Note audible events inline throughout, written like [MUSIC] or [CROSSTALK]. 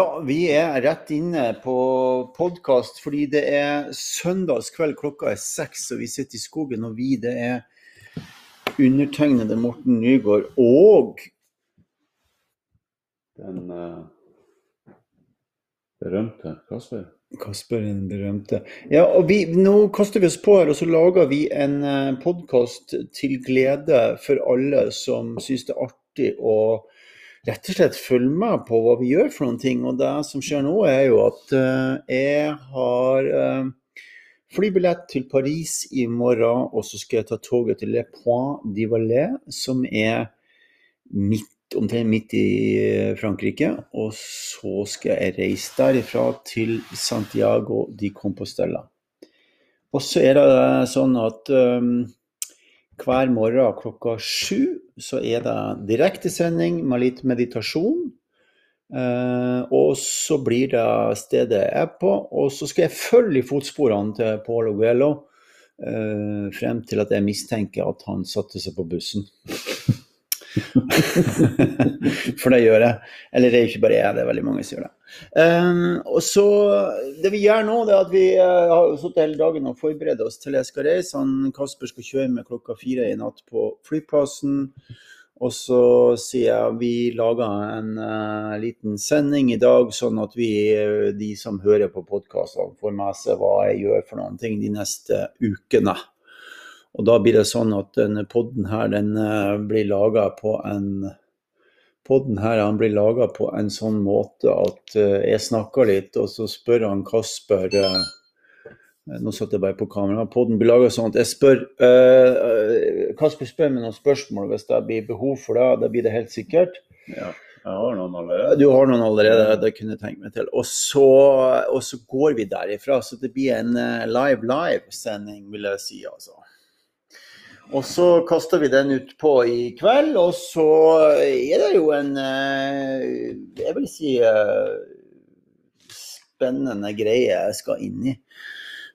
Ja, vi er rett inne på podkast fordi det er søndagskveld, klokka er seks og vi sitter i skogen. Og vi, det er undertegnede Morten Nygaard og Den uh, berømte Kasper. Kasper den berømte. Ja, og vi, nå kaster vi oss på her, og så lager vi en uh, podkast til glede for alle som syns det er artig å rett og slett følge med på hva vi gjør for noen ting. Og det som skjer nå, er jo at uh, jeg har uh, flybillett til Paris i morgen, og så skal jeg ta toget til Le Point d'Ivalet, som er midt, omtrent midt i Frankrike. Og så skal jeg reise derifra til Santiago de Compostela. Og så er det sånn at um, hver morgen klokka sju så er det direktesending med litt meditasjon. Uh, og så blir det stedet jeg er på, og så skal jeg følge i fotsporene til Paul Oguello uh, frem til at jeg mistenker at han satte seg på bussen. [LAUGHS] [LAUGHS] For det gjør jeg. Eller det er ikke bare jeg, det er veldig mange som gjør det. Um, og så, Det vi gjør nå, det er at vi uh, har sittet hele dagen og forberedt oss til jeg skal reise. Han, Kasper skal kjøre med klokka fire i natt på flyplassen. Og så sier jeg vi lager en uh, liten sending i dag, sånn at vi, de som hører på podkastene, får med seg hva jeg gjør for noen ting de neste ukene. Og da blir det sånn at denne podden her, den uh, blir laga på en Podden her han blir laga på en sånn måte at uh, jeg snakker litt, og så spør han Kasper uh, Nå satt jeg bare på kamera. Podden blir laga sånn at jeg spør Kasper spør meg noen spørsmål hvis det blir behov for det. Da blir det helt sikkert. Ja, jeg har noen allerede. Du har noen allerede, det kunne jeg tenke meg til. Og så, og så går vi derifra. Så det blir en live-live-sending, vil jeg si, altså. Og så kaster vi den ut på i kveld, og så er det jo en Jeg vil si spennende greie jeg skal inn i.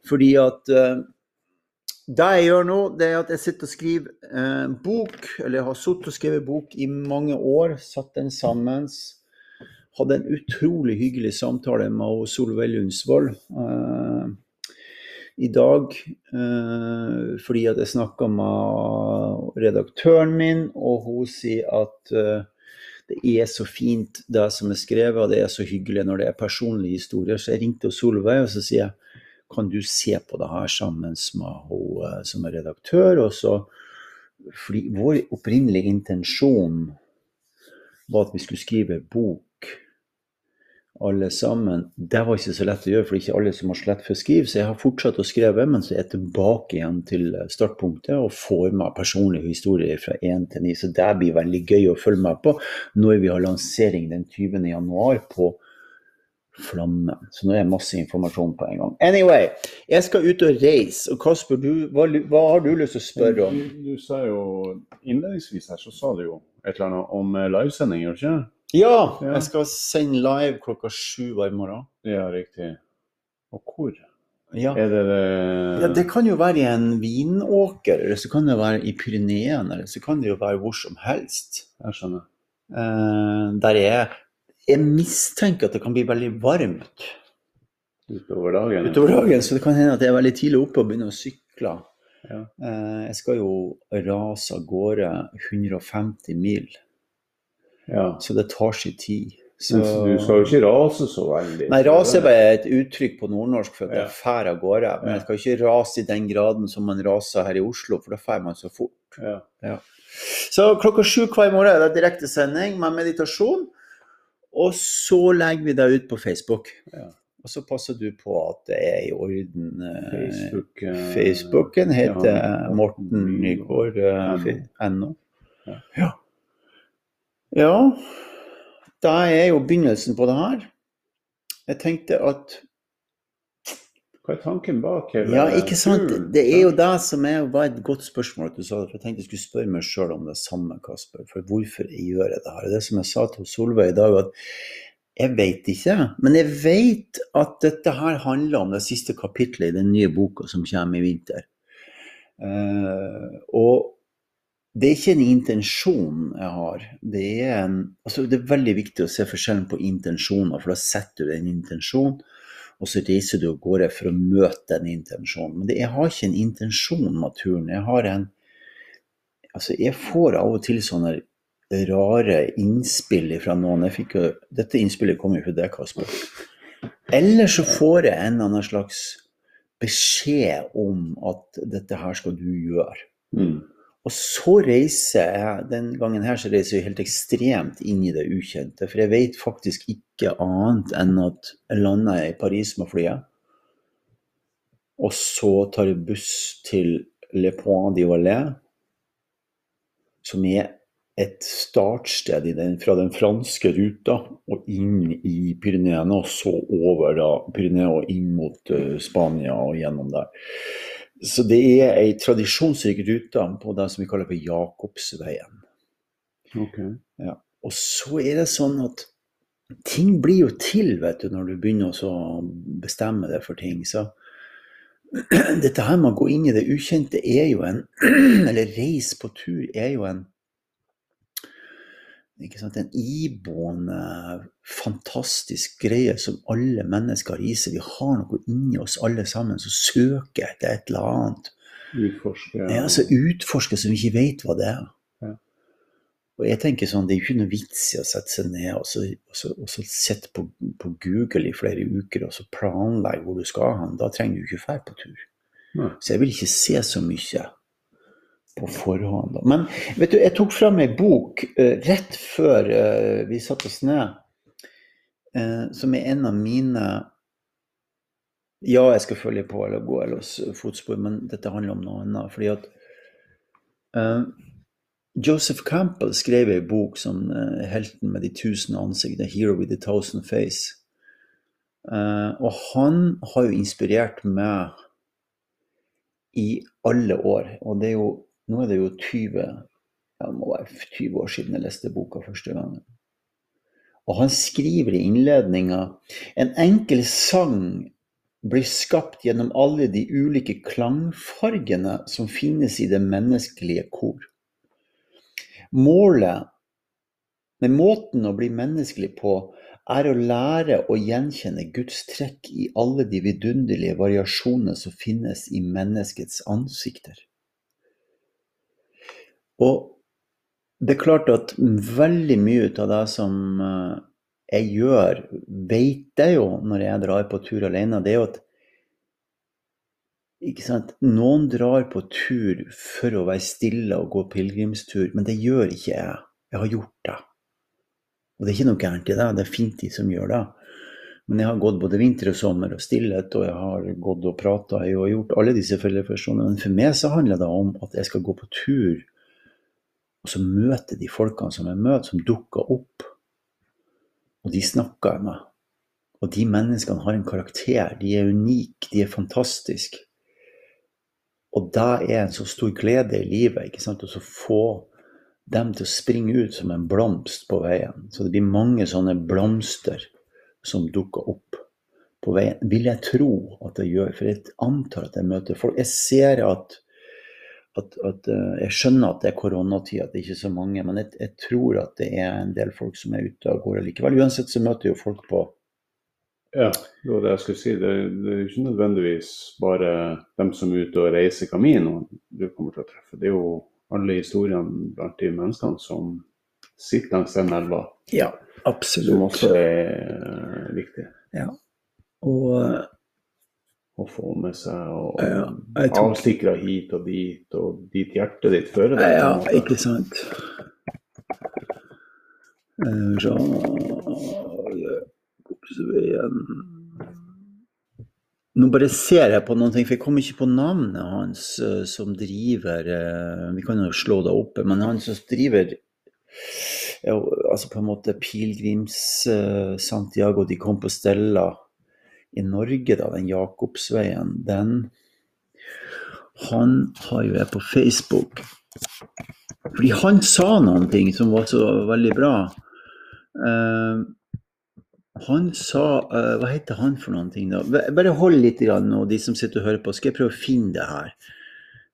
Fordi at det jeg gjør nå, det er at jeg sitter og skriver eh, bok, eller har sittet og skrevet bok i mange år, satt den sammen. Hadde en utrolig hyggelig samtale med Solveig Lundsvold eh, i dag. Eh, fordi at jeg snakka med redaktøren min, og hun sier at eh, det er så fint det som er skrevet, og det er så hyggelig når det er personlige historier. Så jeg ringte Solveig og så sier jeg, kan du se på det her sammen med hun som er redaktør? Og så, fordi Vår opprinnelige intensjon var at vi skulle skrive bok alle sammen. Det var ikke så lett å gjøre, for det er ikke alle som har så lett for å skrive. Så jeg har fortsatt å skrive, men så er jeg tilbake igjen til startpunktet og får meg personlige historier fra 1 til 9. Så det blir veldig gøy å følge med på når vi har lansering den 20. januar på Flammen. Så nå er det masse informasjon på en gang. Anyway, jeg skal ut og reise. Og Kasper, du, hva, hva, har du lyst til å spørre om? Du, du, sa jo innledningsvis her, så sa du jo et eller annet om livesending, gjør du ikke? Ja, jeg skal sende live klokka sju hver morgen. Ja, riktig. Og hvor? Ja. Er det det ja, Det kan jo være i en vinåker, eller så kan det være i Pyreneen, eller så kan det jo være hvor som helst. Jeg skjønner. Uh, der jeg, jeg mistenker at det kan bli veldig varmt utover dagen. Utover dagen, Så det kan hende at jeg er veldig tidlig oppe og begynner å sykle. Ja. Uh, jeg skal jo rase av gårde 150 mil. Ja. Så det tar sin tid. Så... Men du skal jo ikke rase så veldig? Nei, rase er bare et uttrykk på nordnorsk for at Ja. jeg drar av gårde. Men jeg skal ikke rase i den graden som man raser her i Oslo, for da drar man så fort. Ja. Så klokka sju hver morgen er det direktesending med meditasjon. Og så legger vi deg ut på Facebook. Ja. Og så passer du på at det er i orden. eh, Facebook, eh, Facebooken heter ja, Morten Nygaard eh. Ja. Ja. da er jo begynnelsen på det her. Jeg tenkte at Hva er tanken bak hele Ja, ikke sant. Det er jo det som er, var et godt spørsmål at du sa det. For jeg tenkte jeg skulle spørre meg sjøl om det samme, Kasper. For hvorfor jeg gjør jeg det her? Det som jeg sa til Solveig i dag, at jeg vet ikke. Men jeg vet at dette her handler om det siste kapitlet i den nye boka som kommer i vinter. Uh, og det er ikke en intensjon jeg har. Det er, en, altså det er veldig viktig å se forskjellen på intensjoner, for da setter du en intensjon, og så reiser du av gårde for å møte den intensjonen. Men det, jeg har ikke en intensjon med turen. Jeg har en Altså, jeg får av og til sånne rare innspill fra noen. Jeg fikk jo, dette innspillet kom jo fra deg, Kasper. Eller så får jeg en eller annen slags beskjed om at dette her skal du gjøre. Mm. Og så reiser jeg den gangen her så reiser jeg helt ekstremt inn i det ukjente. For jeg vet faktisk ikke annet enn at jeg lander i Paris med flyet. Og så tar jeg buss til Le Point de Valais, som er et startsted den, fra den franske ruta og inn i Pyreneene, og så over da Pyreneene og inn mot uh, Spania og gjennom der. Så det er ei tradisjonsrik rute på det som vi kaller for Jakobsveien. Okay. Ja. Og så er det sånn at ting blir jo til, vet du, når du begynner å bestemme deg for ting. Så [CLEARS THROAT] dette her med å gå inn i det ukjente er jo en [CLEARS THROAT] Eller reise på tur er jo en En iboende, fantastisk greie som alle mennesker har i seg. Vi har noe inni oss alle sammen som søker etter et eller annet. Utforske. Ja, altså Utforske som vi ikke vet hva det er. Ja. Og jeg tenker sånn, Det er jo ikke noe vits i å sette seg ned og så, og så, og så sitte på, på, Google i flere uker og så planlegge hvor du skal hen. Da trenger du ikke dra på tur. Ja. Så jeg vil ikke se så mye på forhånd. Men vet du, jeg tok fram ei bok uh, rett før uh, vi satte oss ned, uh, som er en av mine Ja, jeg skal følge på eller gå eller fotspor, men dette handler om noe annet. fordi at Joseph Campbell skrev ei bok som 'Helten med de tusen ansikt', 'The Hero with a Thousand Face'. og han har jo inspirert meg i alle år. Og det er jo, nå er det jo 20, ja, det må være 20 år siden jeg leste boka første gangen. Og han skriver i innledninga en enkel sang blir skapt gjennom alle de ulike klangfargene som finnes i det menneskelige kor. Målet med måten å bli menneskelig på er å lære å gjenkjenne Guds trekk i alle de vidunderlige variasjonene som finnes i menneskets ansikter. Og det er klart at veldig mye av det som jeg gjør, vet jeg jo når jeg drar på tur alene, det er jo at Noen drar på tur for å være stille og gå pilegrimstur, men det gjør ikke jeg. Jeg har gjort det. Og det er ikke noe gærent i det, det er fint de som gjør det. Men jeg har gått både vinter og sommer og stillhet, og jeg har gått og prata og gjort alle disse fellesversjonene. Men for meg så handler det om at jeg skal gå på tur, og så møter de folkene som jeg møter, som dukker opp. Og de snakker jeg med. Og de menneskene har en karakter. De er unike, de er fantastiske. Og det er en så stor glede i livet ikke sant? å få dem til å springe ut som en blomst på veien. Så det blir mange sånne blomster som dukker opp på veien. Vil jeg tro at det gjør, for jeg antar at jeg møter folk. Jeg ser at, at, at Jeg skjønner at det er koronatid, at det ikke er så mange, men jeg, jeg, tror at det er en del folk som er ute og går likevel. Uansett så møter jo folk på ja, det var det jeg skulle si. Det, det er jo ikke nødvendigvis bare dem som er ute og reiser Camino du kommer til å treffe. Det er jo alle historiene blant de menneskene som sitter langs den elva. Ja, absolutt. Som også er viktig. Ja. Og å få med seg og ja, avstikkere hit og dit, og dit hjertet ditt fører deg. Ja, ikke sant. Så Nå bare ser jeg på noen ting, for jeg kom ikke på navnet hans uh, som driver uh, Vi kan jo slå det opp, men han som driver ja, altså på en måte pilegrims uh, Santiago de Compostela i Norge, da, den Jakobsveien, den Han har jo jeg på Facebook. Fordi han sa noen ting som var så veldig bra. Uh, han sa uh, Hva heter han for noen ting, da? Bare hold litt, grann, nå, de som sitter og hører på. Skal jeg prøve å finne det her.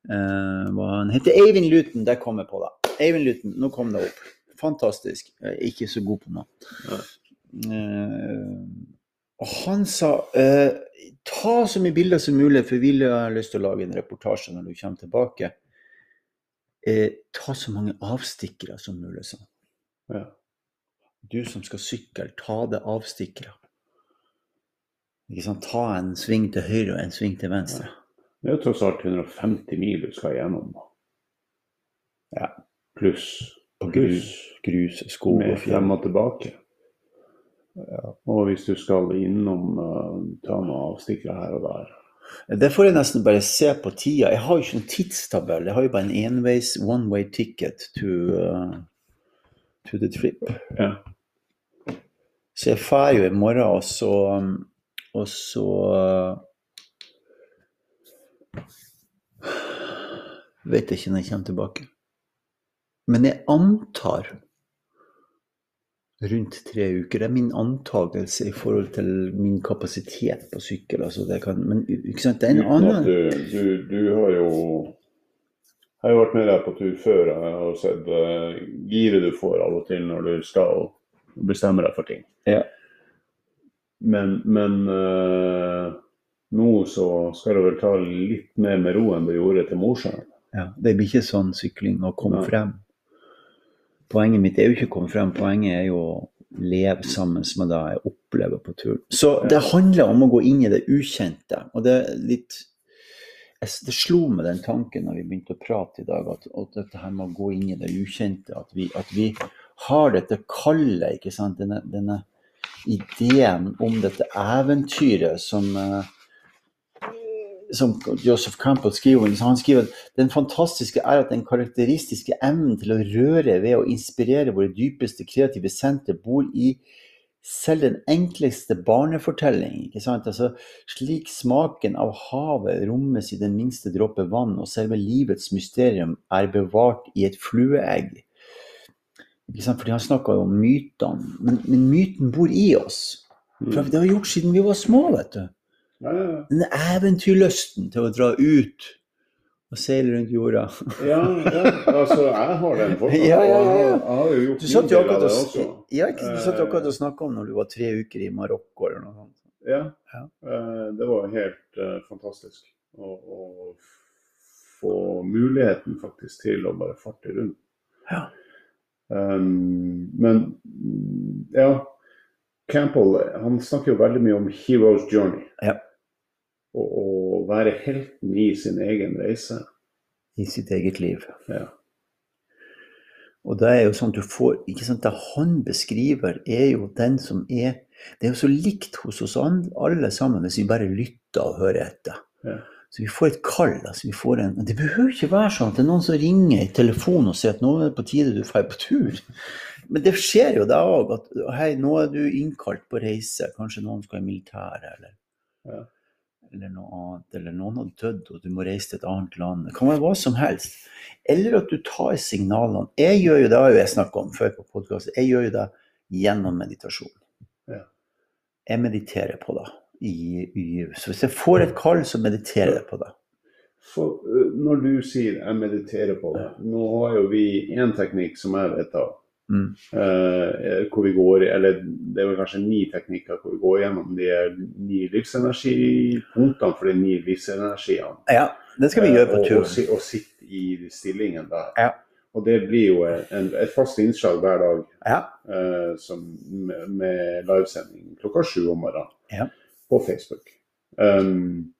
Uh, hva han heter Eivind Luton. der kom jeg på det. Eivind Luton, nå kom det opp. Fantastisk. Jeg er ikke så god på noe. Nei. Og han sa eh, ta så mye bilder som mulig, for vi har lyst til å lage en reportasje når du kommer tilbake. Eh, ta så mange avstikkere som mulig, sa. Ja. Du som skal sykle, ta det avstikkere. Ikke sant? Ta en sving til høyre og en sving til venstre. Det er jo tross alt 150 mil du skal gjennom. Ja. Pluss grus, grus skog og fjell. frem og tilbake. Og hvis du skal innom uh, ta noen avstikkere her og der. Det får jeg nesten bare se på tida. Jeg har jo ikke noen tidstabell. Jeg har jo bare en enveis one way ticket to, uh, to the trip. Ja. Så jeg drar jo i morgen, og så um, Og så uh, Vet jeg ikke når jeg kommer tilbake. Men jeg antar rundt tre uker. Det er min antakelse i forhold til min kapasitet på sykkel. Altså det kan, men ikke sant, det er en annen du, du, du har jo Jeg har jo vært med deg på tur før. Jeg har sett uh, giret du får av og til når du skal bestemme deg for ting. Ja. Men, men uh, nå så skal du vel ta litt mer med ro enn du gjorde til Mosjøen. Ja, det blir ikke sånn sykling å komme Nei. frem. Poenget mitt er jo ikke å komme frem, poenget er jo å leve sammen med det jeg opplever på turen. Så det handler om å gå inn i det ukjente. Og det er litt Det slo meg den tanken når vi begynte å prate i dag, at, at dette her med å gå inn i det ukjente, at vi, at vi har dette kallet, ikke sant. Denne, denne ideen om dette eventyret som eh, som Joseph Campbell skriver, han skriver at den fantastiske er at den karakteristiske evnen til å røre ved å inspirere våre dypeste kreative senter bor i selv den enkleste barnefortelling. ikke sant? Altså, slik smaken av havet rommes i den minste dråpe vann, og selve livets mysterium er bevart i et flueegg. Ikke sant? Fordi han snakka jo om mytene, men, men myten bor i oss. For det har vi gjort siden vi var små, vet du. Ja, ja, Den eventyrlysten til å dra ut og seile rundt jorda. ja, ja, altså jeg har den fortsatt. Ja, ja, ja, ja. Jeg har jo gjort Du satt jo akkurat og, også. ja, du satt jo akkurat og snakka om når du var tre uker i Marokko eller noe sånt. Ja, Ja. eh, det var helt uh, fantastisk å, å få muligheten faktisk til å bare farte rundt. Ja. Um, men ja, Campbell han snakker jo veldig mye om hero's journey. Ja. Og å være helten i sin egen reise. I sitt eget liv. Ja. Og det er jo sånn at du får ikke sant, Det han beskriver, er jo den som er Det er jo så likt hos oss alle sammen hvis vi bare lytter og hører etter. Ja. Så vi får et kall. altså vi får en, Det behøver ikke være sånn at det er noen som ringer i telefonen og sier at nå er det på tide du drar på tur. Men det skjer jo da òg at hei, nå er du innkalt på reise. Kanskje noen skal i militæret eller, Ja. Eller noe annet. Eller noen har dødd og du må reise til et annet land. Det kan være hva som helst. Eller at du tar signalene. Jeg gjør jo det, har jo jeg snakka om før på podkast, jeg gjør jo det gjennom meditasjon. Ja. Jeg mediterer på det. I, i, så hvis jeg får et kall, så mediterer jeg på det. For uh, når du sier 'jeg mediterer på det', nå har jo vi én teknikk som jeg vet av. Mm. Uh, hvor vi går, eller Det er vel kanskje ni teknikker hvor vi går gjennom de ni livsenergipunktene for de ni livsenergiene. Ja, det skal vi gjøre på Eh, og, og, og sitte i stillingen der. Ja. Og det blir jo en, et fast innslag hver dag Ja. uh, som, med, med livesending klokka sju om morgenen Ja. på Facebook. Um,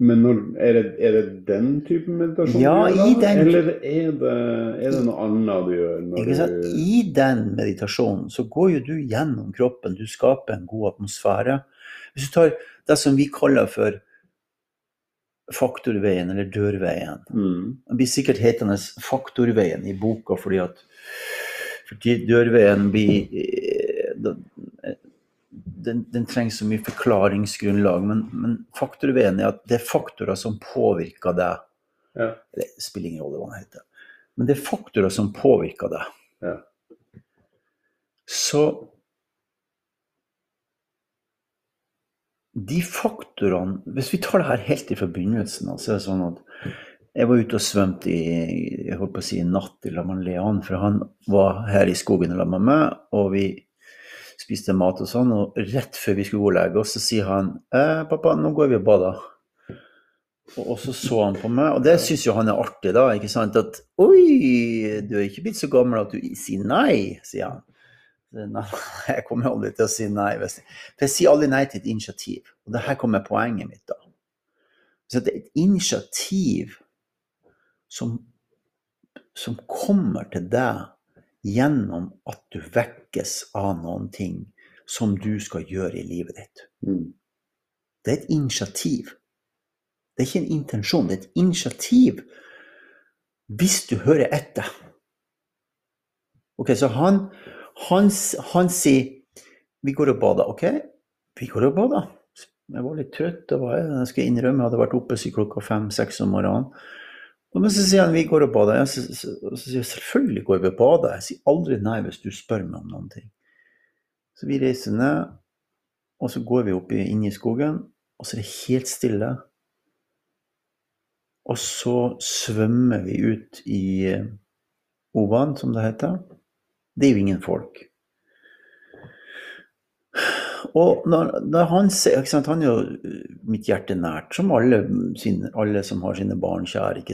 men når, er, det, er det den typen meditasjon Ja, du gjør da? den- Eller er det, er det noe annet du gjør? Du, I den meditasjonen så går jo du gjennom kroppen. Du skaper en god atmosfære. Hvis du tar det som vi kaller for faktorveien eller dørveien mm, Den blir sikkert hetende Faktorveien i boka fordi at fordi dørveien blir eh, den, den, trenger så mye forklaringsgrunnlag, men, men faktorveien er at det er faktorer som påvirker deg. Ja. Det spiller ingen rolle hva den heter. Men det er faktorer som påvirker deg. Ja. Så de faktorene Hvis vi tar det her helt i forbindelsen, så er det sånn at Jeg var ute og svømte i jeg holdt på å si, natt i lag med Leon, for han var her i skogen sammen med meg, og vi spiste mat og sånn. Og rett før vi skulle gå og legge oss, så sier han eh, 'Pappa, nå går vi og bader'. Og, så så han på meg, og det syns jo han er artig, da. ikke sant? At 'Oi, du er ikke blitt så gammel at du sier nei', sier han. Nei, jeg kommer aldri til å si nei. For jeg sier aldri nei til et initiativ. Og det her kommer poenget mitt, da. Så det er et initiativ som, som kommer til deg gjennom at du vekkes av noen ting som du skal gjøre i livet ditt. Mm. Det er et initiativ. Det er ikke en intensjon, det er et initiativ hvis du hører etter. Ok, Så han, han, han sier vi går og bader. Ok, vi går og bader. Jeg var litt trøtt. Det var jeg. jeg skal innrømme jeg hadde vært oppe siden klokka fem-seks om morgenen. Men så sier han vi går og bader. Jeg, så, så, så, sier jeg selvfølgelig går vi og bader. Jeg sier aldri nei hvis du spør meg om noen ting. Så vi reiser ned, og så går vi opp inn i skogen, og så er det helt stille. Og så svømmer vi ut i eh, Ovan, som det heter. Det er jo ingen folk. Og når, når han sant, Han er jo øh, mitt hjerte nært, som alle, sine, alle som har sine barn kjære,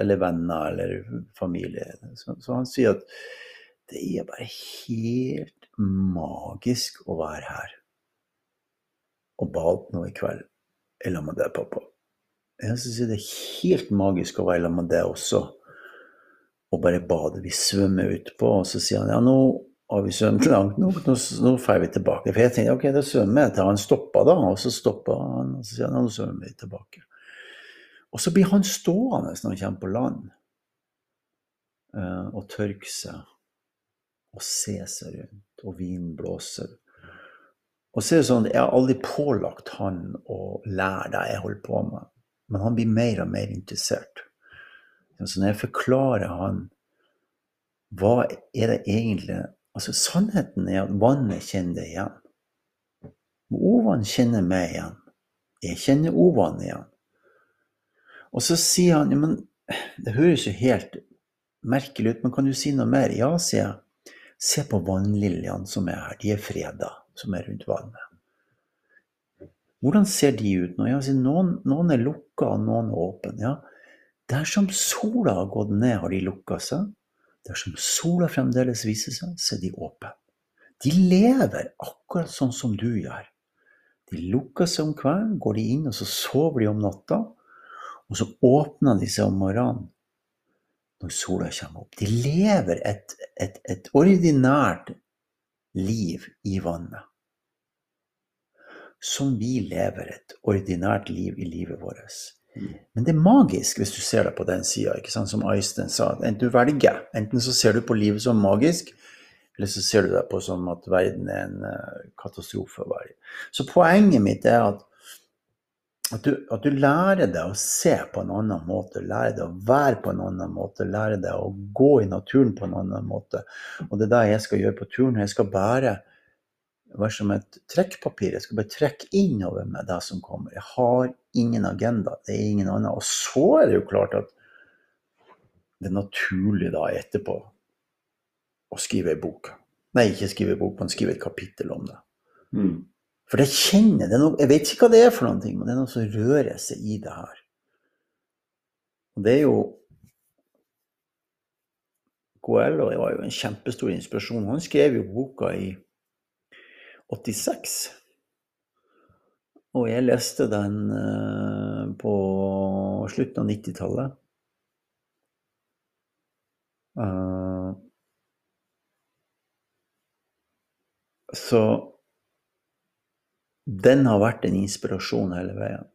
eller venner eller familie. Så, så, han sier at det er bare helt magisk å være her. Og bad nå i kveld i lag med deg, pappa. Jeg syns det er helt magisk å være sammen med deg også. Og bare bade. Vi svømmer utpå, og så sier han ja, nå og vi svømte langt nok, nå, nå får vi tilbake. For jeg tenkte ok, da svømmer jeg til han stoppa, da. Og så stoppa han, og så sier han nå svømmer vi tilbake. Og så blir han stående når han kommer på land, uh, og tørke seg og se seg rundt, og vinden blåser. Og så er det sånn, Jeg har aldri pålagt han å lære det jeg holder på med, men han blir mer og mer interessert. Så når jeg forklarer han hva er det egentlig Altså, sannheten er at vannet kjenner deg igjen. Ovan kjenner meg igjen. Jeg kjenner Ovan igjen. Og så sier han men det høres jo helt merkelig ut, men kan du si noe mer? Ja, sier jeg. Se på vannliljene som er her. De er freda, som er rundt vannet. Hvordan ser de ut nå? Ja, noen, noen, er lukka, og noen er åpne. Ja. Dersom sola har gått ned, har de lukka seg. Dersom sola fremdeles viser seg, så er de åpne. De lever akkurat sånn som du gjør. De lukker seg om kvelden, går de inn, og så sover de om natta. Og så åpner de seg om morgenen når sola kommer opp. De lever et, et, et ordinært liv i vannet. Som vi lever et ordinært liv i livet vårt. Men det er magisk hvis du ser det på den sida, som Øystein sa. Enten du velger, enten så ser du på livet som magisk, eller så ser du det på som at verden er en uh, katastrofe. Så poenget mitt er at, at, du, at, du, lærer deg å se på en annen måte, lærer deg å være på en annen måte, lærer deg å gå i naturen på en annen måte. Og det er det jeg skal gjøre på turen. Jeg skal bære være som et trekkpapir. Jeg skal bare trekke innover med det som kommer. Jeg har ingen agenda. Det er ingen annen. Og så er det jo klart at det er naturlig da etterpå å skrive ei bok. Nei, ikke skrive ei bok, men skrive et kapittel om det. Mm. For jeg kjenner det noe, Jeg vet ikke hva det er for noe, men det er noe som rører seg i det her. Og det er jo Coelho var jo en kjempestor inspirasjon. Han skrev jo boka i 86. Og jeg leste den eh, på slutten av 90-tallet. Uh, så den har vært en inspirasjon hele veien.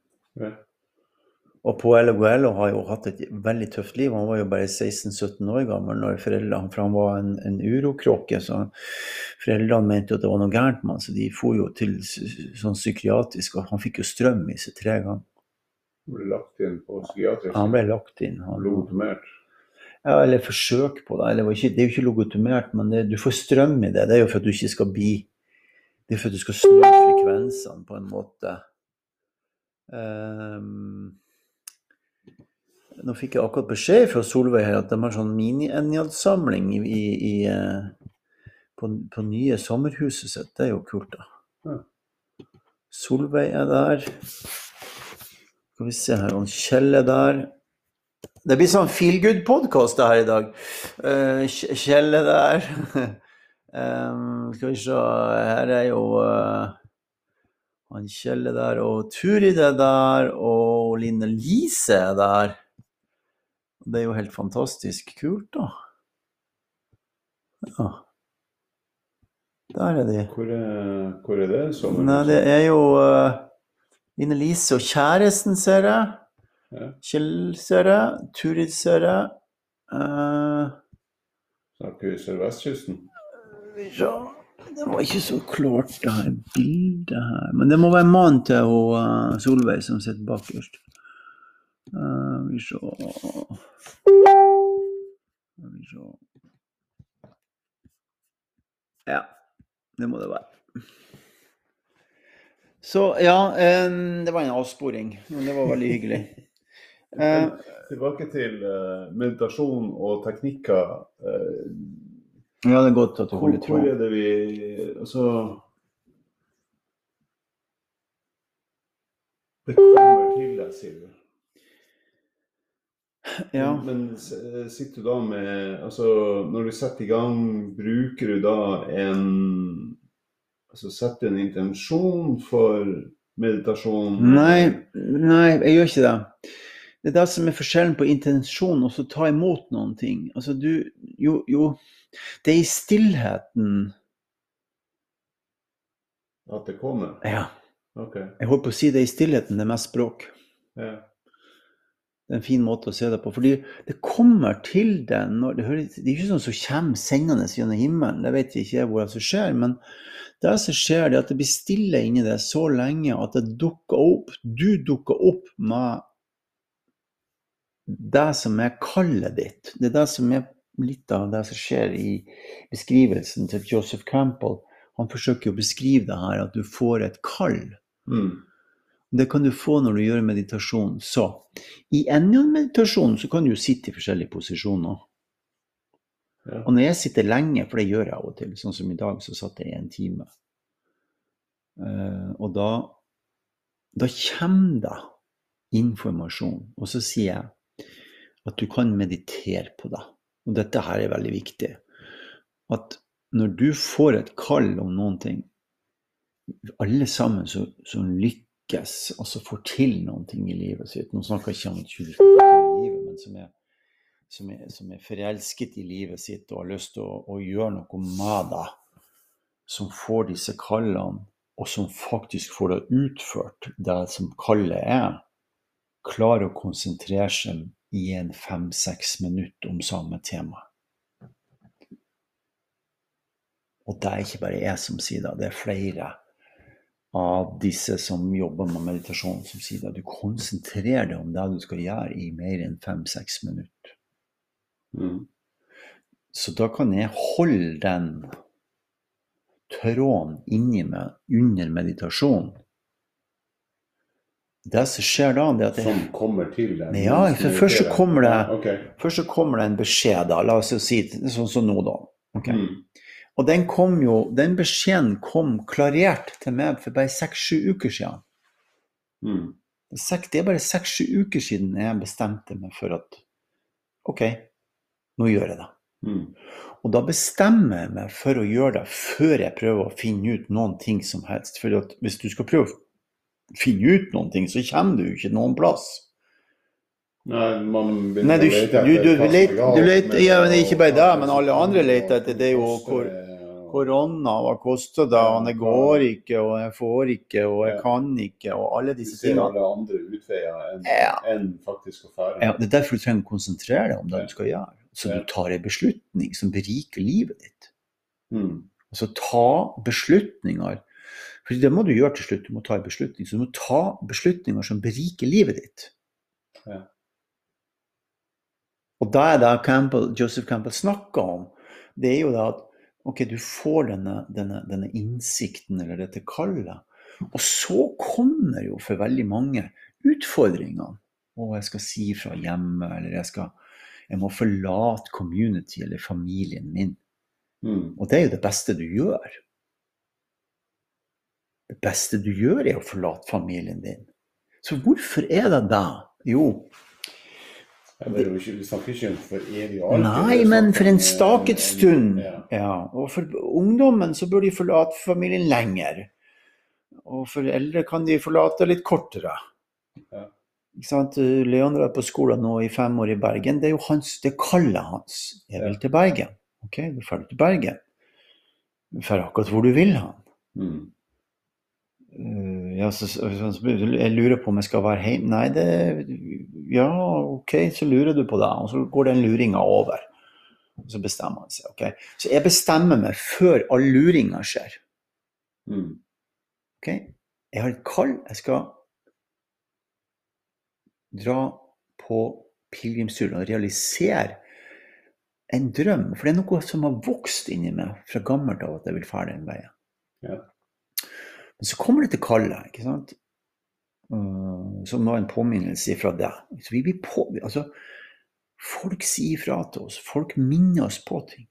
Og Poello Guello har jo hatt et veldig tøft liv. Han var jo bare 16-17 år gammel når foreldrene, for han var en, en urokråke. Så foreldrene mente at det var noe gærent med han, så de for jo til sånn psykiatrisk. Og han fikk jo strøm i seg tre ganger. Han ble lagt inn på psykiatrisk? Han ble lagt inn. Han, logotomert? Ja, eller forsøk på det. Eller, det er jo ikke logotomert, men det, du får strøm i det. Det er jo for at du ikke skal bli Det er for at du skal snu frekvensene på en måte. Um, Nå fikk jeg akkurat beskjed fra Solveig her at de har sånn mini-Enjad-samling eh, på, på nye sommerhuset sitt. Det er jo kult, da. Solveig er der. Skal vi se her, Kjell er der. Det blir sånn feel good-podkast her i dag. Uh, Kjell er der. [LAUGHS] um, skal vi se, her er jo uh, han Kjell er der, og Turid er der, og Line Lise er der. Det er jo helt fantastisk kult, da. Ja. Der er de. Hvor er, hvor er det? Sommer? Nei, det er jo uh, Line Lise og kjæresten, ser jeg. Ja. Kjell ser jeg. Turid ser jeg. Uh, Snakker vi sørvestkysten? ja, det var ikke så klart, det her bildet her. Men det må være mannen til hun, uh, Solveig som sitter bakerst. Vi se Skal vi se Ja, det må det være. Så ja, eh, det var en avsporing, men det var veldig hyggelig. [LAUGHS] Eh, Tilbake til eh, meditasjon og teknikker. ja, det er godt at du holder tråden. hvor er det vi Altså Det kommer til deg, sier du. Ja. Men men sitter du da med Altså, når du setter i gang, bruker du da en Altså setter du en intensjon for meditasjon? Nei, nei, jeg gjør ikke det. Det er det som er forskjellen på intensjon og så ta imot noen ting. Altså du Jo, jo Det er i stillheten At det kommer? Ja, Okay. jeg holdt på å si det er i stillheten det er mest språk. Ja. Det er en fin måte å se det på. Fordi det kommer til deg når Det, hører, det er ikke sånn som kommer sendende gjennom himmelen. Det vet vi ikke hvordan som skjer. Men det som skjer, det er at det blir stille inni deg så lenge at det dukker opp. Du dukker opp med det som er kallet ditt. Det er det som er litt av det som skjer i beskrivelsen til Joseph Campbell. Han forsøker å beskrive det her, at du får et kall. Mm. Det kan du få når du gjør meditasjon. Så i enden meditasjon så kan du jo sitte i forskjellige posisjoner. Ja. Og når jeg sitter lenge, for det gjør jeg av og til, sånn som i dag, så satt jeg i en time. Uh, og da, da kommer det informasjon. Og så sier jeg at du kan meditere på det. Og dette her er veldig viktig. At når du får et kall om noen ting, alle sammen som, som lykkes, altså får til noen ting i livet sitt Nå snakker jeg ikke om at du skal få til i livet, men som er, som, er, som er forelsket i livet sitt og har lyst til å, å gjøre noe med det, som får disse kallene, og som faktisk får det utført, det som kallet er, klarer å konsentrere seg i en fem-seks minutter om samme tema. Og det er ikke bare jeg som sier det, det er flere av disse som jobber med meditasjon, som sier at Du konsentrerer deg om det du skal gjøre i mer enn fem-seks minutter. Mm. Så da kan jeg holde den tråden inni meg under meditasjon. Det som skjer da, det at jeg, Som kommer til deg? Ja, først så kommer det- Ja, først så kommer det en beskjed, da. La oss si sånn som nå, da. Okay. Mm. Og den kom jo, den beskjeden kom klarert til meg for bare seks-sju uker siden. Mm. Det er bare seks-sju uker siden jeg bestemte meg for at OK, nå gjør jeg det. Mm. Og da bestemmer jeg meg for å gjøre det før jeg prøver å finne ut noen ting som helst. For hvis du skal prøve å finne ut noen ting, så kommer du ikke noen plass. Nei, man begynner Nei, du, å lete etter du, du men er ikke bare det, men alle andre leter etter det jo hvor, korona, hva koster det, og det går ikke, og jeg får ikke, og jeg kan ikke, og alle Du disse ser tingene. alle andre utveier enn Ja. enn faktisk å fære. Ja, det er derfor du trenger å konsentrere deg om det du skal gjøre. Så du tar en beslutning som beriker livet ditt. Mm. Altså ta beslutninger. For det må du gjøre til slutt. Du må ta en beslutning. Så du må ta beslutninger som beriker livet ditt. Ja. Og da er det Campbell, Joseph Campbell snakker om, det er jo det at ok, du får denne, denne, denne innsikten eller dette kallet. Og så kommer jo for veldig mange utfordringene. Å, jeg skal si fra hjemme, eller jeg skal Jeg må forlate community eller familien min. Mm. Og det er jo det beste du gjør. Det beste du gjør, er å forlate familien din. Så hvorfor er det da? Jo, det er vi snakker ikke om for evig og alltid. Nei, men for en eh, staket stund. Ja. Ja, og for ungdommen så bør de forlate familien lenger. Og for eldre kan de forlate litt kortere. Ja. Ikke sant? Leander er på skolen nå i fem år i Bergen. Det er jo hans, det kallet hans. Jeg vil til Bergen. Ok, du drar til Bergen. Du drar akkurat hvor du vil han. Mm. Eh, ja, så, jeg lurer på om jeg skal være hjemme. Nei, det Ja, OK, så lurer du på det. Og så går den luringa over. Og så bestemmer han seg. ok? Så jeg bestemmer meg før all luringa skjer. Mm. ok? Jeg har et kall. Jeg skal dra på pilegrimstur og realisere en drøm. For det er noe som har vokst inni meg fra gammelt av at jeg vil ferdig den veien. Ja. Men så kommer det til kallet, ikke sant? Uh, som var en påminnelse fra deg. Så vi blir på, altså, folk sier fra til oss. Folk minner oss på ting.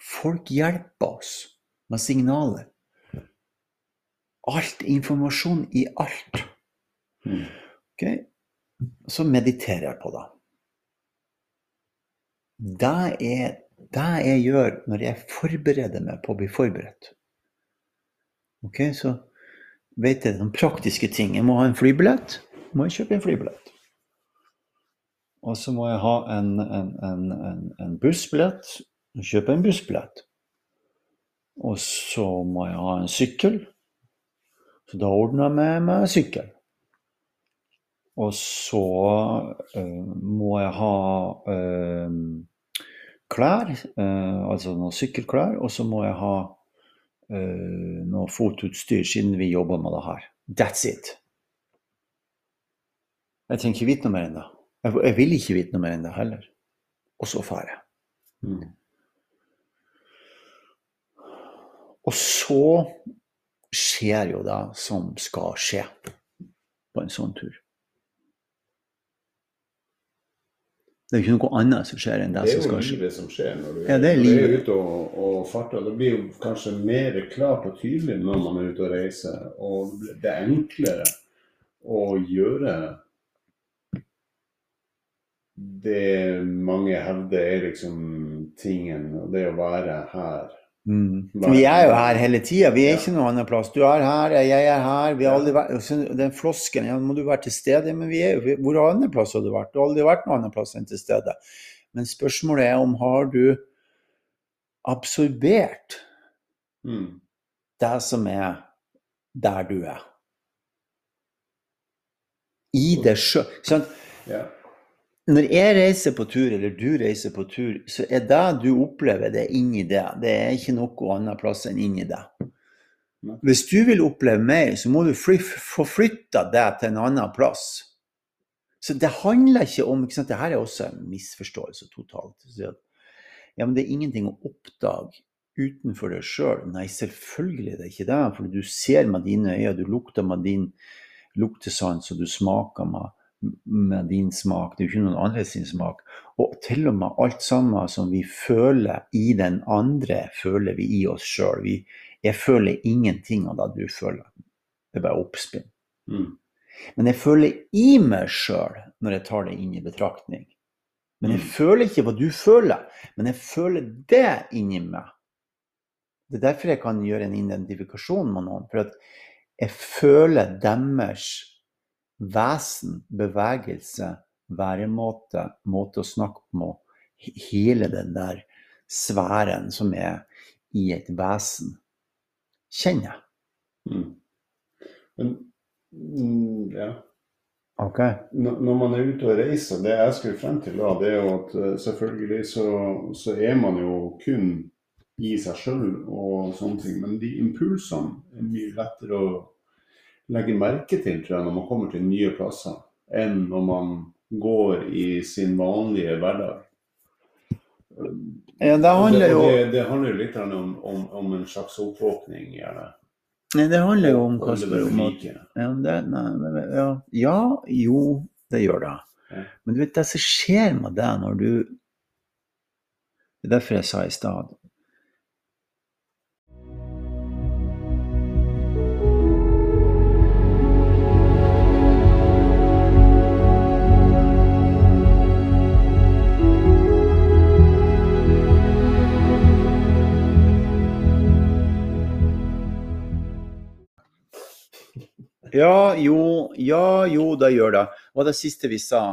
Folk hjelper oss med signaler. Alt informasjon i alt. Mm. Ok? Så mediterer jeg på det. Det jeg, det jeg gjør når jeg forbereder meg på å bli forberedt. Ok, Så vet jeg noen praktiske ting. Jeg må ha en flybillett. Må jeg kjøpe en flybillett. Og så må jeg ha en, en, en, en, bussbillett. Kjøpe en bussbillett. Og så må jeg ha en sykkel. Så da ordner jeg meg med sykkel. Og så eh, må jeg ha eh, klær, eh, altså noen sykkelklær, og så må jeg ha noe fotutstyr, siden vi jobber med det her. That's it. Jeg trenger ikke vite noe mer enn det. Jeg vil ikke vite noe mer enn det heller. Og så drar jeg. Mm. Og så skjer jo det som skal skje på en sånn tur. Det er jo ikke noe annet som skjer enn det, Det er som jo skal skje. livet som skjer når du, Ja, det er når du er ute og, og farter. Det blir jo kanskje mer klart og tydelig når man er ute og reiser. Og det er enklere å gjøre det mange hevder er liksom tingen, og det å være her. Mm. Vi er jo her hele tida. Vi er ikke noe annet plass. Du er her, jeg er her. Vi har aldri vært, den flosken ja, må du være til stede. Men vi er jo, hvor annet plass har du vært? Du har aldri vært noe annet plass enn til stede. Men spørsmålet er om har du absorbert Mm. det som er der du er. I deg sjøl. Sant? Når jeg reiser på tur, eller du reiser på tur, så er det du opplever, det inni deg. Det er ikke noe annet plass enn inni deg. Hvis du vil oppleve mer, så må du flytta det til en annen plass. Så det handler ikke om ikke sant? Dette er også en misforståelse totalt. Ja, men det er ingenting å oppdage utenfor deg sjøl. Nei, selvfølgelig er det ikke det. For du ser med dine øyne, du lukter med din luktesans, og du smaker med, med din smak. Det er jo ikke noen andre sin smak. Og til og med alt sammen som vi føler i den andre, føler vi i oss sjøl. Jeg føler ingenting av det du føler. Det er bare oppspinn. Mm. Men jeg føler i meg sjøl når jeg tar det inn i betraktning. Men jeg Mm. føler ikke hva du føler, men jeg føler det inni meg. Det er derfor jeg kan gjøre en identifikasjon med noen. For at jeg føler deres vesen, bevegelse, væremåte, måte å snakke på, hele den der sfæren som er i et vesen, kjenner jeg. Mm. Men mm, ja. Okay. Når når man er ute og reiser, det jeg skulle frem til da, det er jo at eh, selvfølgelig så, så er man jo kun i seg sjøl og sånne ting. Men de impulsene er mye lettere å legge merke til tror jeg, når man kommer til nye plasser, enn når man går i sin vanlige hverdag. Ja, det handler jo det, det handler litt om, om, om en slags oppvåkning, gjerne. Nei, det handler jo om hva like. ja, nei, ja, ja, jo, det gjør det. Men du vet, det som skjer med deg når du Det er derfor jeg sa i stad Ja, jo, ja, jo, det gjør det. Og det siste vi sa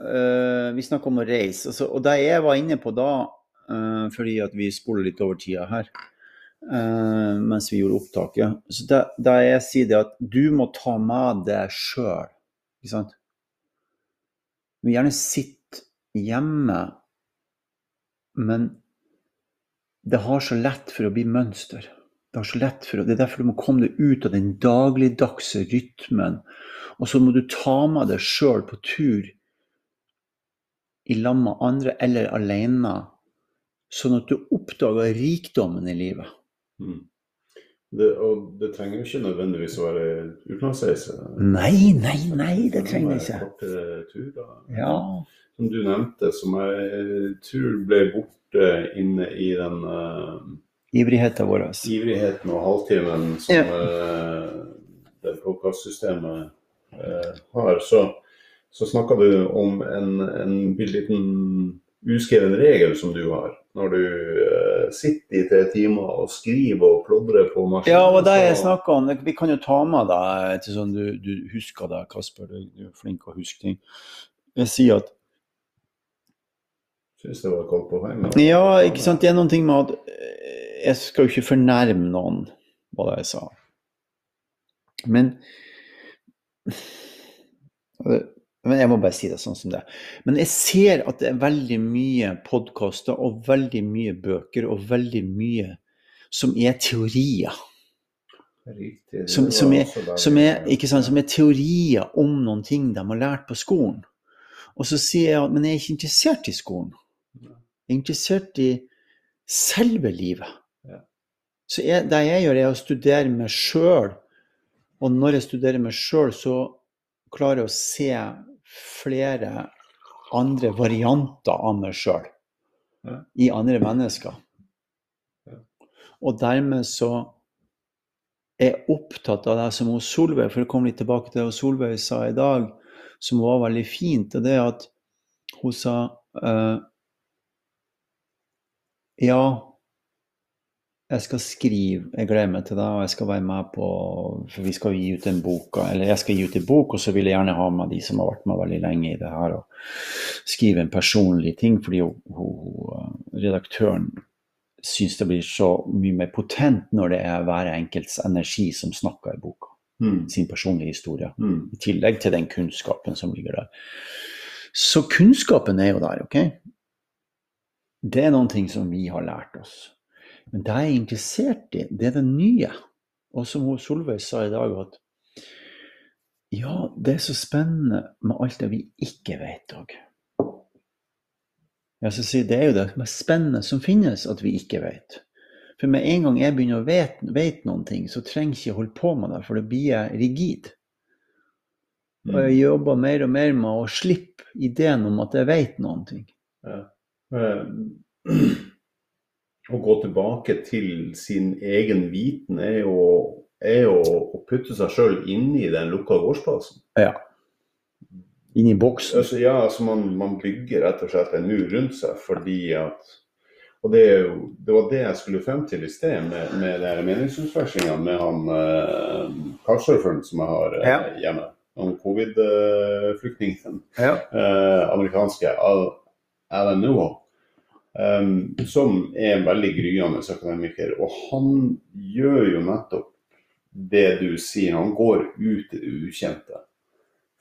Uh, Vi snakka om å reise. Altså, og det jeg var inne på da, uh, fordi at vi spoler litt over tida her uh, mens vi gjorde opptaket Så det, det jeg sier, det at du må ta med deg sjøl. Ikke sant? Du vil gjerne sitte hjemme, men det har så lett for å bli mønster. Det, for det er derfor du må komme deg ut av den dagligdagse rytmen. Og så må du ta med deg sjøl på tur i lag med andre eller alene, sånn at du oppdager rikdommen i livet. Mm. Det, og det trenger jo ikke nødvendigvis å være utenlandsreise. Nei, nei, nei, det trenger det ikke. Ja. Som du nevnte, som jeg tror ble borte inne i den eh, Ivrigheten vår. ivrigheten og halvtimen som ja. det podkastsystemet uh, har, så, så snakka du om en, en liten uskreven regel som du har. Når du uh, sitter i tre timer og skriver og plodrer på maskinen. Ja, og det jeg snakka om, vi kan jo ta med deg til sånn du, du husker det, Kasper. Du du er flink til å huske ting. Jeg sier at Syns det var godt poeng. Ja, ikke sant. Det er noen ting med at eh, jeg skal jo ikke fornærme noen, var det jeg sa. Men men jeg må bare si det sånn som det er. Men jeg ser at det er veldig mye podkaster og veldig mye bøker og veldig mye som er teorier. Riktig. Som, som, er, som, er, sant, som er teorier om noen ting de har lært på skolen. Og så sier jeg at men jeg er ikke interessert i skolen. Jeg er interessert i selve livet. Ja. Så jeg, det jeg gjør, er å studere meg sjøl. Og når jeg studerer meg sjøl, så klarer jeg å se flere andre varianter av meg sjøl Ja. i andre mennesker. Ja. Og dermed så er jeg opptatt av det som hun Solveig, for å komme litt tilbake til det hun Solveig sa i dag, som var veldig fint, og det er at hun sa eh, Ja, jeg skal skrive, jeg gleder meg til det, og jeg skal være med på For vi skal gi ut en bok, eller jeg skal gi ut en bok, og så vil jeg gjerne ha med de som har vært med veldig lenge i det her, og skrive en personlig ting, fordi hun, hun, redaktøren syns det blir så mye mer potent når det er hver enkelts energi som snakker i boka. Mm. Sin personlige historie. Mm. I tillegg til den kunnskapen som ligger der. Så kunnskapen er jo der, OK? Det er noen ting som vi har lært oss. Men det jeg er interessert i, det er det nye. Og som Solveig sa i dag, at ja, det er så spennende med alt det vi ikke vet òg. Ja, det er jo det mest spennende som finnes, at vi ikke vet. For med en gang jeg begynner å vite vet noen ting, så trenger jeg ikke holde på med det, for det blir jeg rigid. Og jeg jobber mer og mer med å slippe ideen om at jeg vet noen ting. Eh, [CLEARS THROAT] Å gå tilbake til sin egen viten er jo, er jo å putte seg sjøl i den lukka gårdsplassen. Ja. Inni boksen. Altså, ja, altså man, man bygger rett og slett en mur rundt seg fordi at Og det, jo, det var det jeg skulle frem til i sted med, med her med han eh, couchsurferen som jeg har eh, Ja. hjemme. Han covid-flyktningen. Ja. eh, amerikanske Al Alan Newell, um, som er en veldig gryende akademiker. Og han gjør jo nettopp det du sier, han går ut i det ukjente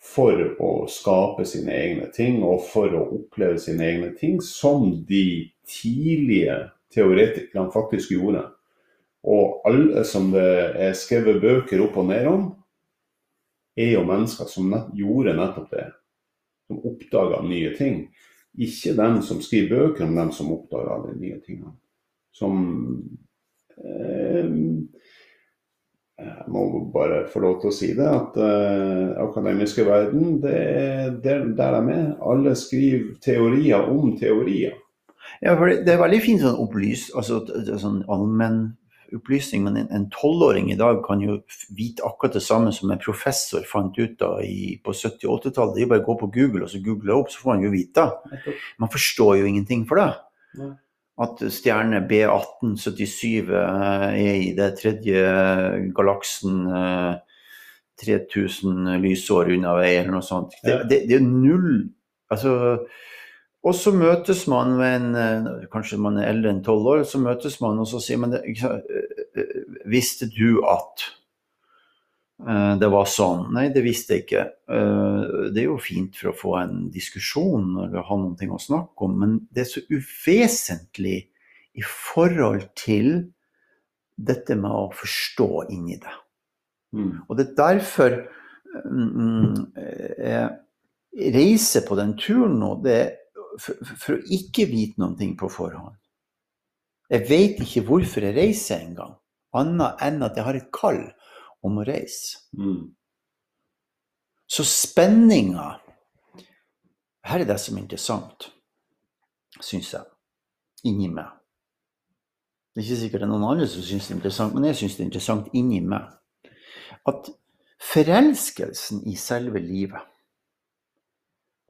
for å skape sine egne ting, og for å oppleve sine egne ting, som de tidlige teoretikerne faktisk gjorde. Og alle som det er skrevet bøker opp og ned om, er jo mennesker som gjorde nettopp det. Som oppdaga nye ting. Ikke dem som skriver bøker men dem som oppdager alle de nye tingene. Som eh, jeg må bare få lov til å si det, at eh, akademiske verden, det er der, de er. Alle skriver teorier om teorier. Ja, for det er veldig fint sånn opplyst, altså sånn allmenn opplysning, men en tolvåring i dag kan jo vite akkurat det samme som en professor fant ut da i, på 70- og 80-tallet. Det er bare å gå på Google og så google opp, så får han jo vite. Man forstår jo ingenting for det. At stjerne B1877 eh, er i det tredje galaksen eh, 3000 lysår unna vei, eller noe sånt. Det, det, det er null Altså og så møtes man med en eh, Kanskje man er eldre enn tolv år, så møtes man og så sier man eh, eh, Visste du at det var sånn? Nei, det visste jeg ikke. Det er jo fint for å få en diskusjon eller ha noe å snakke om, men det er så uvesentlig i forhold til dette med å forstå inni det. Mm. Og det er derfor mm, jeg reiser på den turen nå. Det er for, for å ikke vite noe på forhånd. Jeg vet ikke hvorfor jeg reiser engang, annet enn at jeg har et kall om å reise. Mm. Så spenninga Her er det som er interessant, syns jeg, inni meg. Det er ikke sikkert det er noen andre som syns det er interessant, men jeg syns det er interessant inni meg. At forelskelsen i selve livet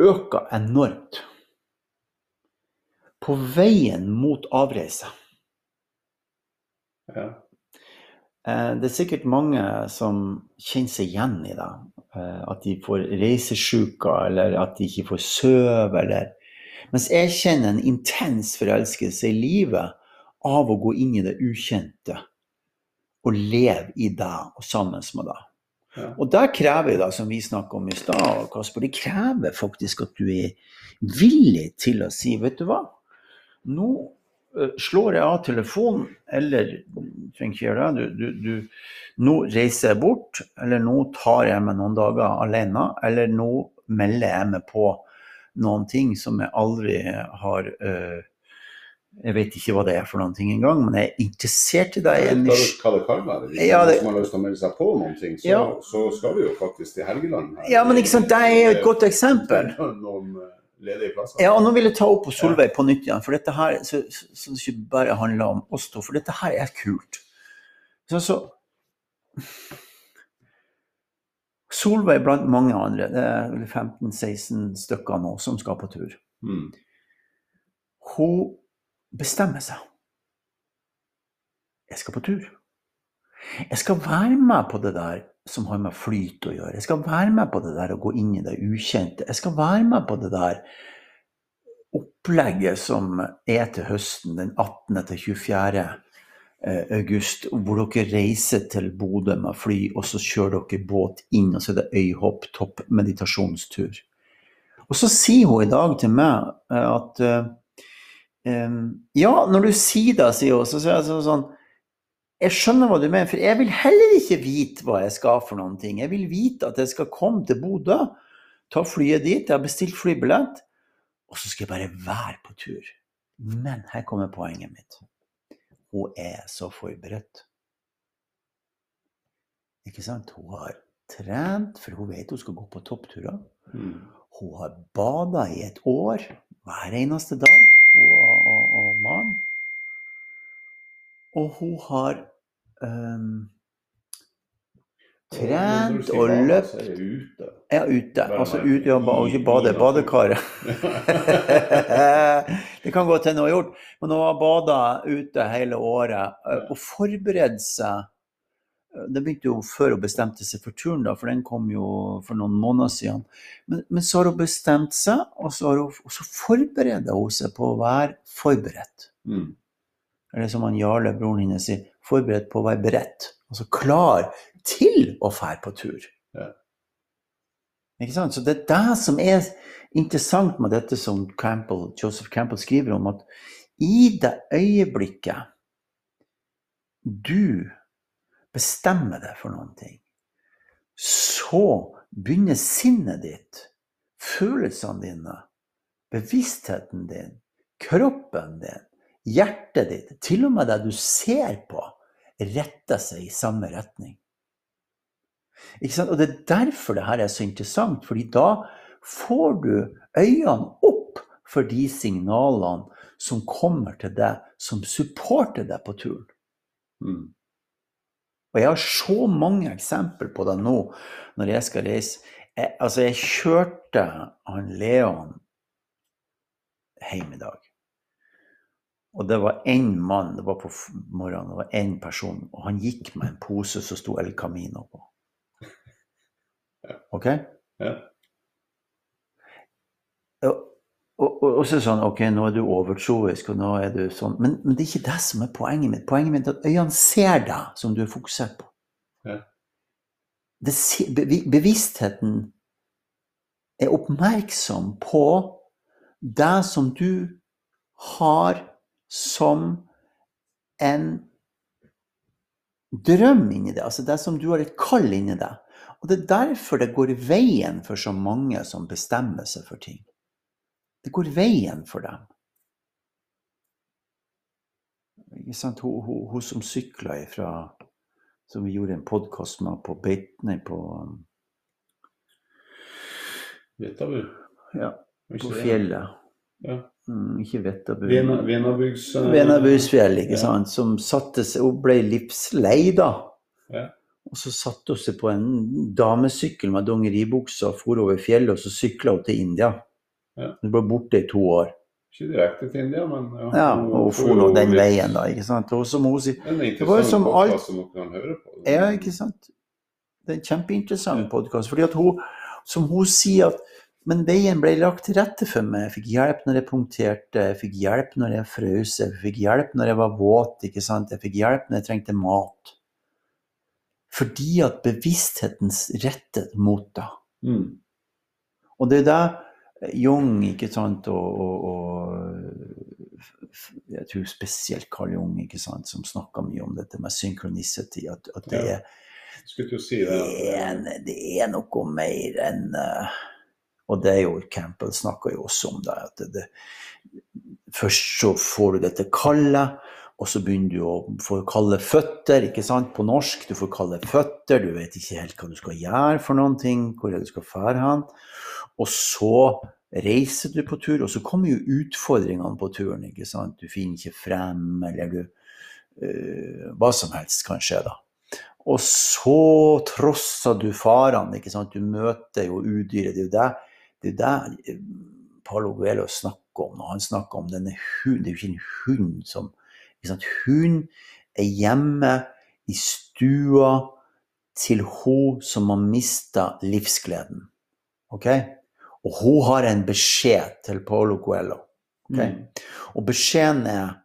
øker enormt på veien mot avreise. Ja. Eh, Det er sikkert mange som kjenner seg igjen i det. Eh, At de får reisesjuka, eller at de ikke får sove, eller Mens jeg kjenner en intens forelskelse i livet av å gå inn i det ukjente. Og leve i det og sammen med det. Ja. Og det krever det, som vi snakka om i stad, Kasper, det krever faktisk at du er villig til å si, vet du hva, nå eh, slår jeg av telefonen, eller trenger ikke gjøre det, du, du, du, nå reiser jeg bort, eller nå tar jeg meg noen dager alene, eller nå melder jeg meg på noen ting som jeg aldri har uh, Jeg vet ikke hva det er for noen ting engang, men jeg er interessert i. Er Hva det, kan være. Hvis Ja, det... det- har lyst til å melde seg på noen ting, så, Ja. så skal vi jo faktisk til Helgeland. her. Ja, men ikke sant, det er jo et godt eksempel. [LAUGHS] Noen eh, ledige plasser. Ja, og nå vil jeg ta opp på Solveig på nytt igjen, for dette her så, så, så det ikke bare handler om oss to, for dette her er kult. Så, så Solveig blant mange andre, det er 15-16 stykker nå som skal på tur. Mm. Hun bestemmer seg. Jeg skal på tur. Jeg skal være med på det der som har med flyt å gjøre. Jeg skal være med på det der å gå inn i det ukjente. Jeg skal være med på det der opplegget som er til høsten, den 18. til 24. eh, august, hvor dere reiser til Bodø med fly, og så kjører dere båt inn, og så er det øyhopp, topp meditasjonstur. Og så sier hun i dag til meg eh, at eh, Ja, når du sier det, sier hun, så sier jeg sånn jeg skjønner hva du mener, for jeg vil heller ikke vite hva jeg skal for noen ting. Jeg vil vite at jeg skal komme til Bodø, ta flyet dit, jeg har bestilt flybillett, og så skal jeg bare være på tur. Men her kommer poenget mitt. Hun er så forberedt. Ikke sant? Hun har trent, for hun vet hun skal gå på toppturer. Mm. Hun har bada i et år hver eneste dag, hun og, og, og mannen. Og hun har Når trent og løpt Så det ute. Ja, ute. Altså merke ute og ikke i- bade. Badekaret. [LAUGHS] det kan godt hende hun har gjort, men hun har bada ute hele året og forberedt seg. Det begynte jo før hun bestemte seg for turen, da, for den kom jo for noen måneder siden. Men, men så har hun bestemt seg, og så, har hun, og så forbereder hun seg på å være forberedt. Mm. Eller som han Jarle, broren hennes, sier, forberedt på å være beredt. Altså klar til å fære på tur. Ja. Ikke sant? Så det er det som er interessant med dette som Campbell, Joseph Campbell skriver om, at i det øyeblikket du bestemmer deg for noen ting, så begynner sinnet ditt, følelsene dine, bevisstheten din, kroppen din, hjertet ditt, til og med det du ser på, retter seg i samme retning. Og det er derfor det her er så interessant, fordi da får du øynene opp for de signalene som kommer til deg, som supporter deg på turen. Mm. Og jeg har så mange eksempler på det nå når jeg skal reise. Jeg, altså, jeg kjørte han Leon hjem i dag. Og det var én mann, det var på morgenen, det var én person, og han gikk med en pose som sto El Camino på. OK? Ja. Og, og, og, så sånn OK, nå er du overtroisk, og nå er du sånn. Men, men det er ikke det som er poenget mitt. Poenget mitt er at øynene ser deg som du er fokusert på. Ja. Det, bevisstheten er oppmerksom på det som du har som en drøm inni deg, altså det som du har et kall inni deg. Og det er derfor det går veien for så mange som bestemmer seg for ting. Det går veien for dem. Ikke sant? Hun, hun, hun som sykla ifra Som vi gjorde en podkast med på Beit... Nei, på, Vitabu. ja, på det? fjellet. Ja. Mm, ikke Vettabu. Vena, Venabygds... eh, Venabusfjell, ikke Ja. sant. Som satte seg Hun ble livslei, da. Ja. Og så satte hun seg på en damesykkel med dongeribukse og for over fjellet, og så sykla hun til India. Ja. Hun ble borte i to år. Ikke direkte til India, men ja. Ja, og hun for nå den veien, da. ikke sant? Og som hun sier Det var som alt- som kan høre på. Ja, ikke sant? Det er en kjempeinteressant podkast. Fordi at hun, som hun sier at Men veien ble lagt til rette for meg. Jeg fikk hjelp når jeg punkterte, jeg fikk hjelp når jeg frøs, jeg fikk hjelp når jeg var våt, ikke sant? jeg fikk hjelp når jeg trengte mat. Fordi at bevisstheten rettet mot deg. Mm. Og det er det Jung, ikke sant, og, og, og jeg tror spesielt Carl Jung, ikke sant, som snakka mye om dette med synkronicity, at, at det, Ja. si det. det, er, det er noe mer enn eh, Og det er jo Campbell snakker jo også om det. at det, Først så får du dette kallet, og så begynner du å få kalde føtter, ikke sant, på norsk. Du får kalde føtter, du vet ikke helt hva du skal gjøre for noen ting, hvor du skal fære hen. Og så reiser du på tur, og så kommer jo utfordringene på turen, ikke sant. Du finner ikke frem, eller du eh, Hva som helst kan skje, da. Og så trosser du farene, ikke sant. Du møter jo udyret. Det er jo det, det, er det eh, Paulo Guelo snakker om når han snakker om denne hunden. Det er jo ikke en hund som ikke? Hun er hjemme i stua til hun som har mista livsgleden. Ok? Og hun har en beskjed til Paulo Coelho. Okay? Mm. Og beskjeden er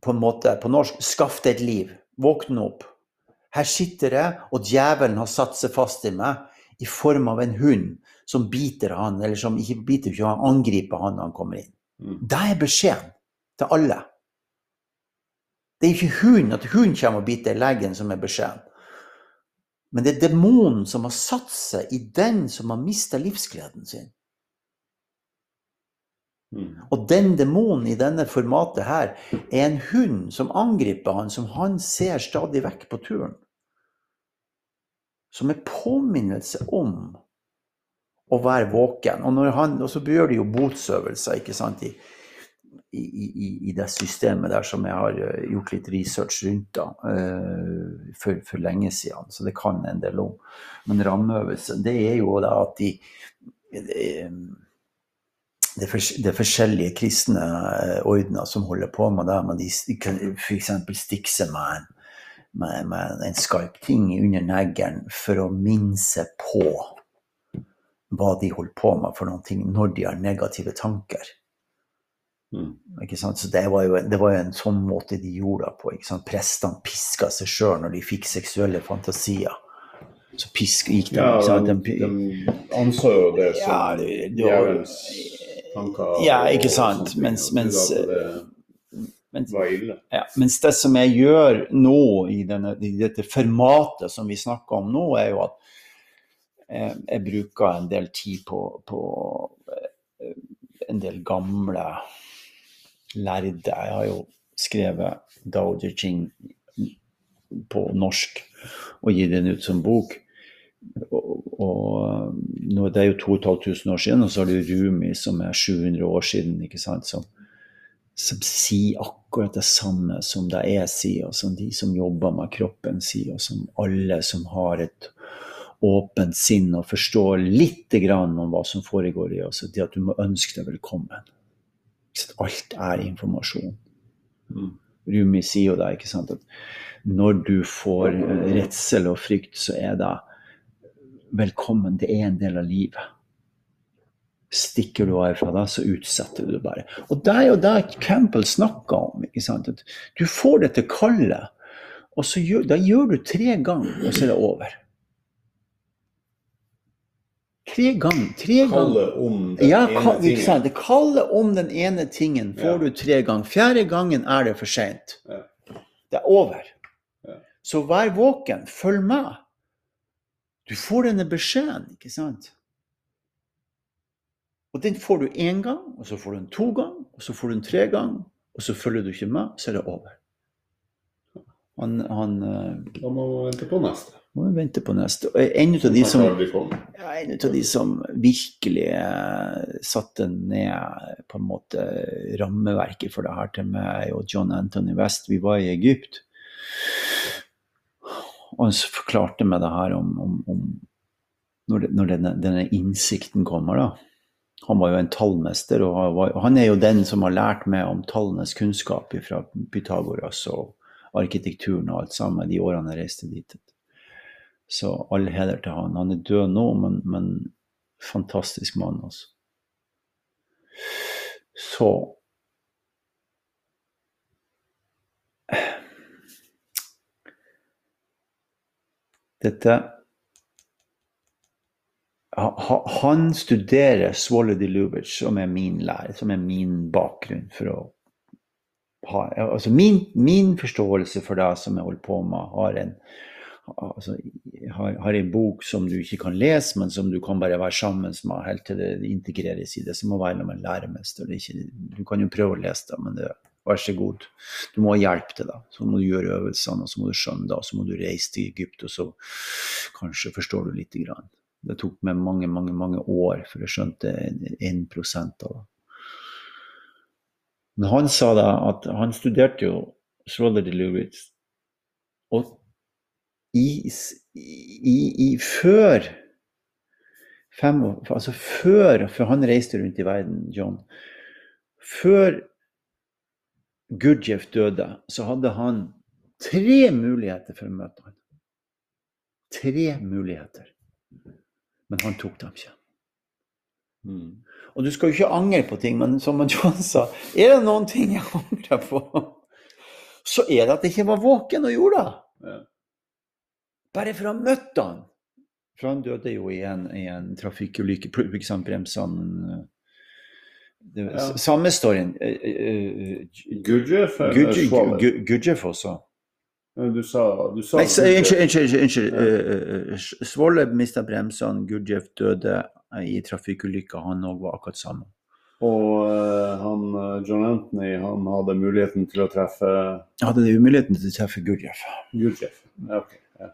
på en måte på norsk skaff deg et liv. Våkne opp. Her sitter jeg, og djevelen har satt seg fast i meg i form av en hund som biter han, eller som ikke biter, ikke, han angriper han når han kommer inn. Mm. Det er beskjeden til alle. Det er ikke hunden, at hunden kommer og biter i leggen som er beskjeden. Men det er demonen som har satt seg i den som har mista livsgleden sin. Mm. Og den demonen i denne formatet her er en hund som angriper han, som han ser stadig vekk på turen. Som er påminnelse om å være våken. Og, han, og så gjør de jo botsøvelser ikke sant, i, i, i, det systemet der som jeg har eh, gjort litt research rundt da, eh, for, for lenge siden. Så det kan en del om. Men rammeøvelsen, det er jo da at de eh, det er, er forskjellige kristne eh, ordener som holder på med det. Men de f.eks. stikke seg med med, en skarp ting under neglen for å minne seg på hva de holder på med for noen ting når de har negative tanker. Mm. Ikke sant? Så det var, jo, det var jo en sånn måte de gjorde det på. Ikke sant? Prestene piska seg sjøl når de fikk seksuelle fantasier. Så pisk, gikk de, Ja, de, De- anså jo det som Ja, det- det- djevelens tanker. Ja, ikke sant, mens- mens- mens-. Ja, mens det som jeg gjør nå i, denne, i dette formatet som vi snakker om nå, er jo at eh, jeg bruker en del tid på, på eh, en del gamle lærde. Jeg har jo skrevet Dao Ji Ching på norsk og gitt den ut som bok. Og, og nå, Det er jo 2500 år siden, og så har du Rumi, som er 700 år siden, ikke sant, som, som sier akkurat det samme som det jeg sier, og som de som jobber med kroppen sier, og som alle som har et åpent sinn og forstår litt grann om hva som foregår i oss, det at du må ønske deg velkommen. Alt er informasjon. Mm. Rumi sier jo det, ikke sant, at når du får redsel og frykt, så er det velkommen. Det er en del av livet. Stikker du av fra det, så utsetter du det bare. Og det er jo det Campbell snakker om. ikke sant? Du får dette kallet, og så gjør, da gjør du tre ganger, og så er det over. Tre ganger. Tre ganger. Om den Ja, ene ka- ikke tingen. sant? Det kallet om den ene tingen får Ja. du tre ganger. Fjerde gangen er det for seint. Ja. Det er over. Ja. Så vær våken. Følg med. Du får denne beskjeden, ikke sant? Og den får du én gang, og så får du den to ganger, og så får du den tre ganger, og så følger du ikke med, så er det over. Han, han eh, Da må man vente på neste. må vi vente på neste. En av de som ja, en av de som virkelig eh, satte ned på en måte rammeverket for det her til meg, og John Anthony West. Vi var i Egypt. Og han forklarte meg det her om, om, om når, det, når denne, denne innsikten kommer. da. Han var jo en tallmester, og han, er jo den som har lært meg om tallenes kunnskap fra Pythagoras og arkitekturen og alt sammen de årene jeg reiste dit. Så all heder til han. Han er død nå, men, men fantastisk mann, altså. Så Dette Han studerer Swallow Lubitsch, som er min lærer, som er min bakgrunn for å ha Altså min, min forståelse for det som jeg holder på med, har en altså, har, har en bok som du ikke kan lese, men som du kan bare være sammen med helt til det integreres i det. Som må være med en læremester. Er ikke, du kan jo prøve å lese det, men det, vær så god. Du må ha hjelp til det. Så må du gjøre øvelsene, og så må du skjønne det, og så må du reise til Egypt, og så kanskje forstår du lite grann. Det tok meg mange, mange, mange år før jeg skjønte 1 av det. Men han sa da at han studerte jo Swallow Delubic, og i, i, i før fem, altså før, for han reiste rundt i verden, John, før Gurdjieff døde, så hadde han tre muligheter for å møte ham. Tre muligheter. Men han tok dem ikke. Mm. Og du skal jo ikke angre på ting, men som John sa, er det noen ting jeg angrer på, så er det at jeg ikke var våken og gjorde det. Ja. Bare for å ha møtt han. For han døde jo i en, i en trafikkulykke. pl- bremsene eh, det, Ja. Samme storyen. Uh, uh, Gurdjieff eller Gudje- Schwaller? Også. Du sa, du sa Nei. Unnskyld. unnskyld, unnskyld. Ja. Eh, eh, Svolle mista bremsene, Gurdjev døde eh, i trafikkulykka. Han òg var akkurat samme. Og eh, han, eh, John Anthony han hadde muligheten til å treffe Hadde hadde muligheten til å treffe Gurdjev. Gurdjev, Ja, ok. Ja.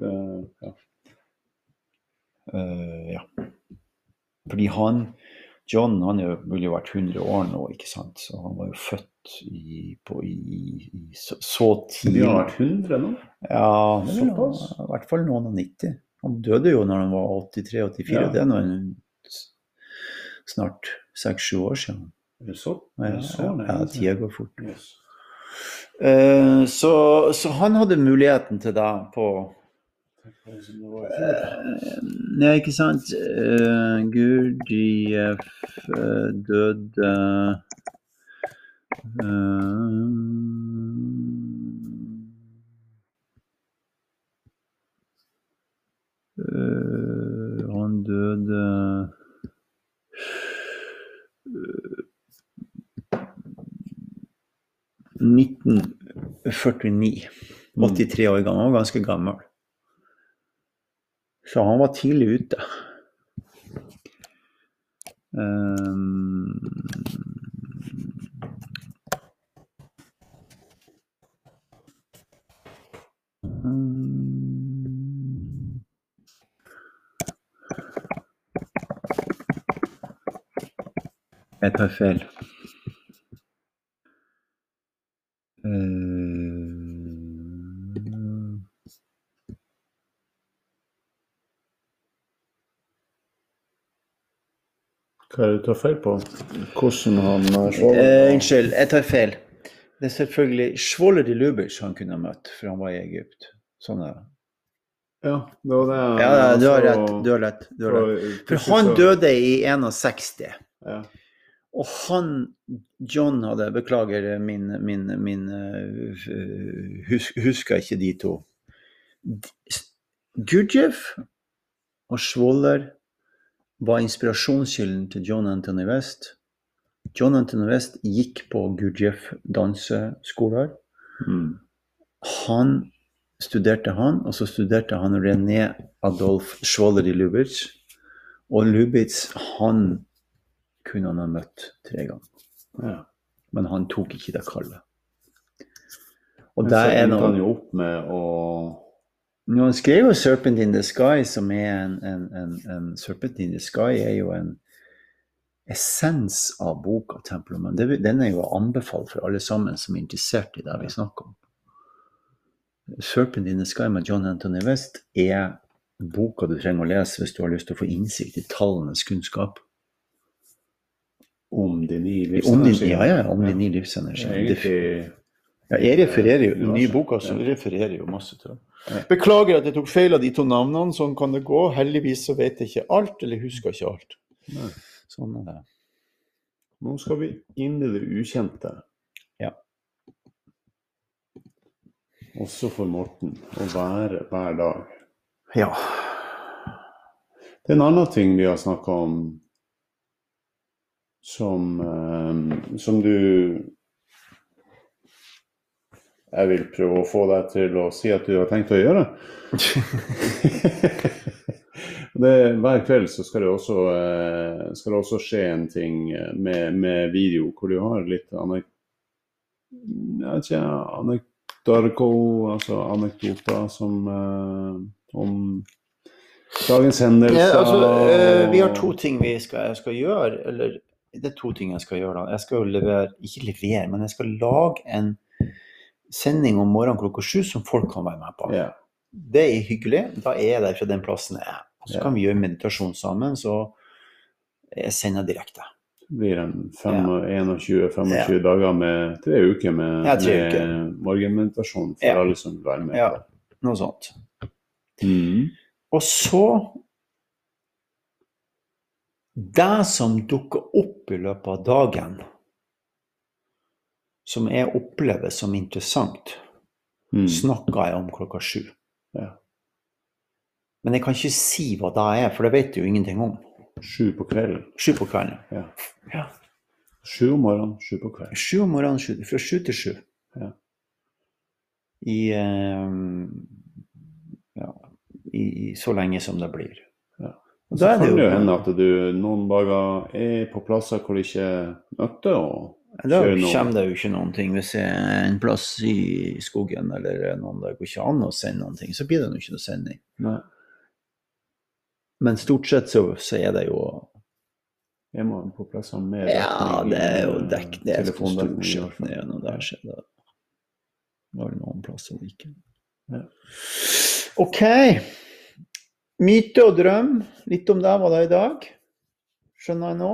Uh, ja. Uh, ja. Fordi han John han er ville jo vært 100 år nå, ikke sant. Så han var jo født i, på, i, i så, så tidlig. har vært 100 nå? Ja, Såpass? i hvert fall noen og 90. Han døde jo når han var 83-84. Ja. Det er nå en- snart 6-7 år siden. Er det så? Ja, ja, lenge tida går fort. Yes. Uh, så, så han hadde muligheten til det på Nei, ikke sant. Uh, Gurdjieff uh, døde uh, eh, Han døde uh, 1949. 83 år gammel. og ganske gammel. Så han var tidlig ute. Ehm, Mm. Jeg Hva er det du tar feil på? Hvordan han Svolder Eh, unnskyld, jeg tar feil. Det er selvfølgelig Svolder de Lubitsch han kunne ha møtt, for han var i Egypt. Sånn er det. Ja, det var det. Ja, ja, du har altså, rett. Du har rett. Du har rett. For han døde i 61. Ja. Og han, John hadde Beklager min, min, min eh, hus, Husker ikke de to. Gurdjieff og Svoller var inspirasjonskilden til John Anthony West. John Anthony West gikk på Gurdjieff danseskoler. Mm. Han studerte han, og så studerte han René Adolf Schwaller i Lubitsch. Og Lubitz, han kunne han ha møtt tre ganger. ja. Men han tok ikke det kallet. Og Men så endte han jo opp med å Når han skrev jo 'Serpent in the Sky', som er en, en, en, en Serpent in the Sky er jo en essens av boka 'Temple of Man'. Den er jo anbefalt for alle sammen som er interessert i det vi snakker om. 'Serpent in the Sky' med John Anthony West er boka du trenger å lese hvis du har lyst til å få innsikt i tallenes kunnskap. om de ni Om din, livsenergiene. ja, ja, om de ni Det er livsenergiene. Ja, jeg refererer jo, den nye boka så refererer jo masse til det. Beklager at jeg tok feil av de to navnene, sånn kan det gå. Heldigvis så vet jeg ikke alt, eller husker ikke alt. Nei. Sånn er det. Nå skal vi inn i det ukjente. Ja. Også for Morten. Å være hver dag. Ja. Det er en annen ting vi har snakka om som, eh, som du Jeg vil prøve å få deg til å si at du har tenkt å gjøre. [LAUGHS] det, hver kveld så skal det, også, eh, skal det også skje en ting eh, med, med video hvor du har litt anek... Anekdarko, altså anekdoter som eh, om dagens hendelser. Ja, altså, vi har to ting vi skal, skal gjøre. Eller det er to ting jeg skal gjøre. da. Jeg skal levere, ikke levere, men jeg skal lage en sending om morgenen klokka sju som folk kan være med på. Yeah. Det er hyggelig. Da er jeg der fra den plassen jeg er. Så yeah. kan vi gjøre meditasjon sammen, så jeg sender direkte. Det blir en 21-25 dager med tre uker med, Ja, tre med morgenmeditasjon for Ja. alle som vil være med. Ja. Noe sånt. Mm. Og så Det som dukker opp i løpet av dagen, som jeg opplever som interessant, Mm. snakker jeg om klokka sju. Ja. Men jeg kan ikke si hva det er, for det vet jeg jo ingenting om. Sju på kvelden. Sju på kvelden. Ja. Ja. Sju om morgenen, sju på kvelden. Sju om morgenen, sju, fra sju til sju. Ja. I, eh, ja, i, i så lenge som det blir. Ja. Og Så er kan det jo hende at du noen dager er på plasser hvor det ikke nytter å Da kommer det jo ikke noen ting. Hvis det er en plass i skogen eller noen der går ikke an å sende noen ting, så blir det jo ikke noe sending. Nei, Men stort sett så, så er det jo er man på plasser med Ja, det er jo dekket ned stort sett noe der. Så det var noen plasser det ikke. Ja. OK. Myte og drøm. Litt om det var det i dag. Skjønner jeg nå.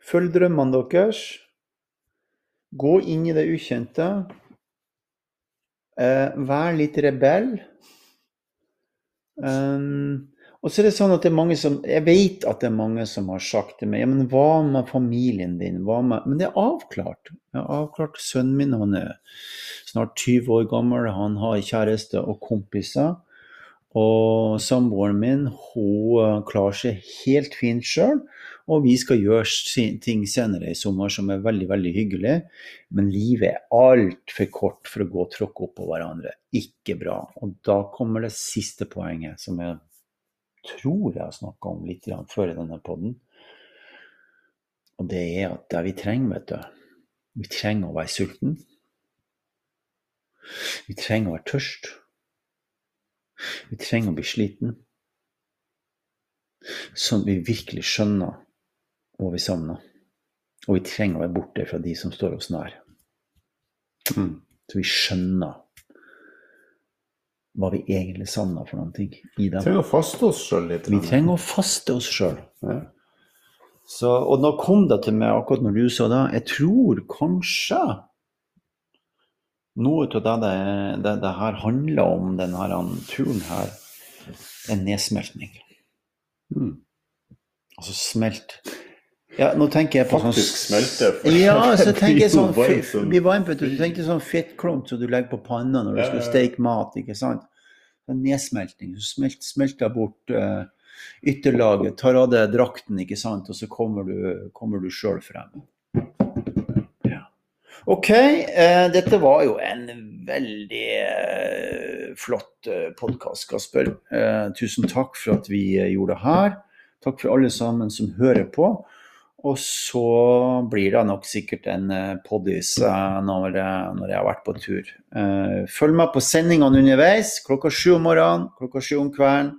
Følg drømmene deres. Gå inn i det ukjente. Eh, vær litt rebell. Um, og så er det sånn at det er mange som Jeg vet at det er mange som har sagt til meg ja, men hva med familien din? Hva med, men det er avklart. Jeg har avklart sønnen min. Han er snart 20 år gammel. Han har kjæreste og kompiser. Og samboeren min hun eh, klarer seg helt fint sjøl. Og vi skal gjøre ting senere i sommer som er veldig veldig hyggelig. Men livet er altfor kort for å gå og tråkke opp på hverandre. Ikke bra. Og da kommer det siste poenget, som jeg tror jeg har snakka om litt før i denne poden. Og det er at det vi trenger, vet du Vi trenger å være sulten. Vi trenger å være tørst. Vi trenger å bli sliten. Sånn at vi virkelig skjønner hva vi savner. Og vi trenger å være borte fra de som står oss nær. Mm. Så vi skjønner hva vi egentlig savner for noen ting i Vi trenger å faste oss sjøl litt. Vi trenger å faste oss sjøl. Ja. Og nå kom det til meg akkurat når du sa det, jeg tror kanskje noe av det det, det, det her handler om, denne turen her, er nedsmeltning. Mm. Altså smelt. Ja, nå tenker jeg på sånn Faktisk smelte. Ja, så [LAUGHS] tenker jeg sånn blir varmt, vet du. Du tenker sånn fettklump som du legger på panna når du skal steke mat, ikke sant. En nedsmelting. Du smelt, smelter bort uh, ytterlaget, tar av deg drakten, ikke sant, og så kommer du, kommer du sjøl frem. Ja. OK, eh, dette var jo en veldig eh, flott eh, podkast, Kasper. Eh, tusen takk for at vi gjorde det her. Takk for alle sammen som hører på. Og så blir det nok sikkert en eh, poddis eh, når, jeg- når jeg har vært på tur. Eh, Følg meg på sendingene underveis. Klokka sju om morgenen, klokka sju om kvelden.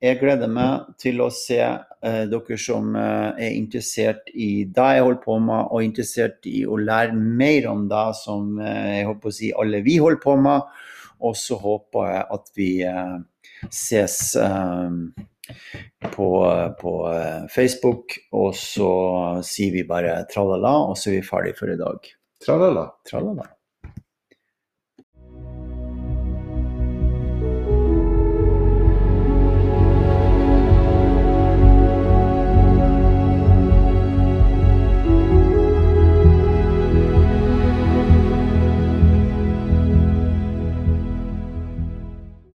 Jeg gleder meg til å se eh, dere som eh, er interessert i det jeg holder på med, og interessert i å lære mer om det som eh, jeg håper å si alle vi holder på med. Og så håper jeg at vi eh, ses eh, på, på eh, Facebook, og så sier vi bare tralala, og så er vi ferdig for i dag. Tralala. Tralala.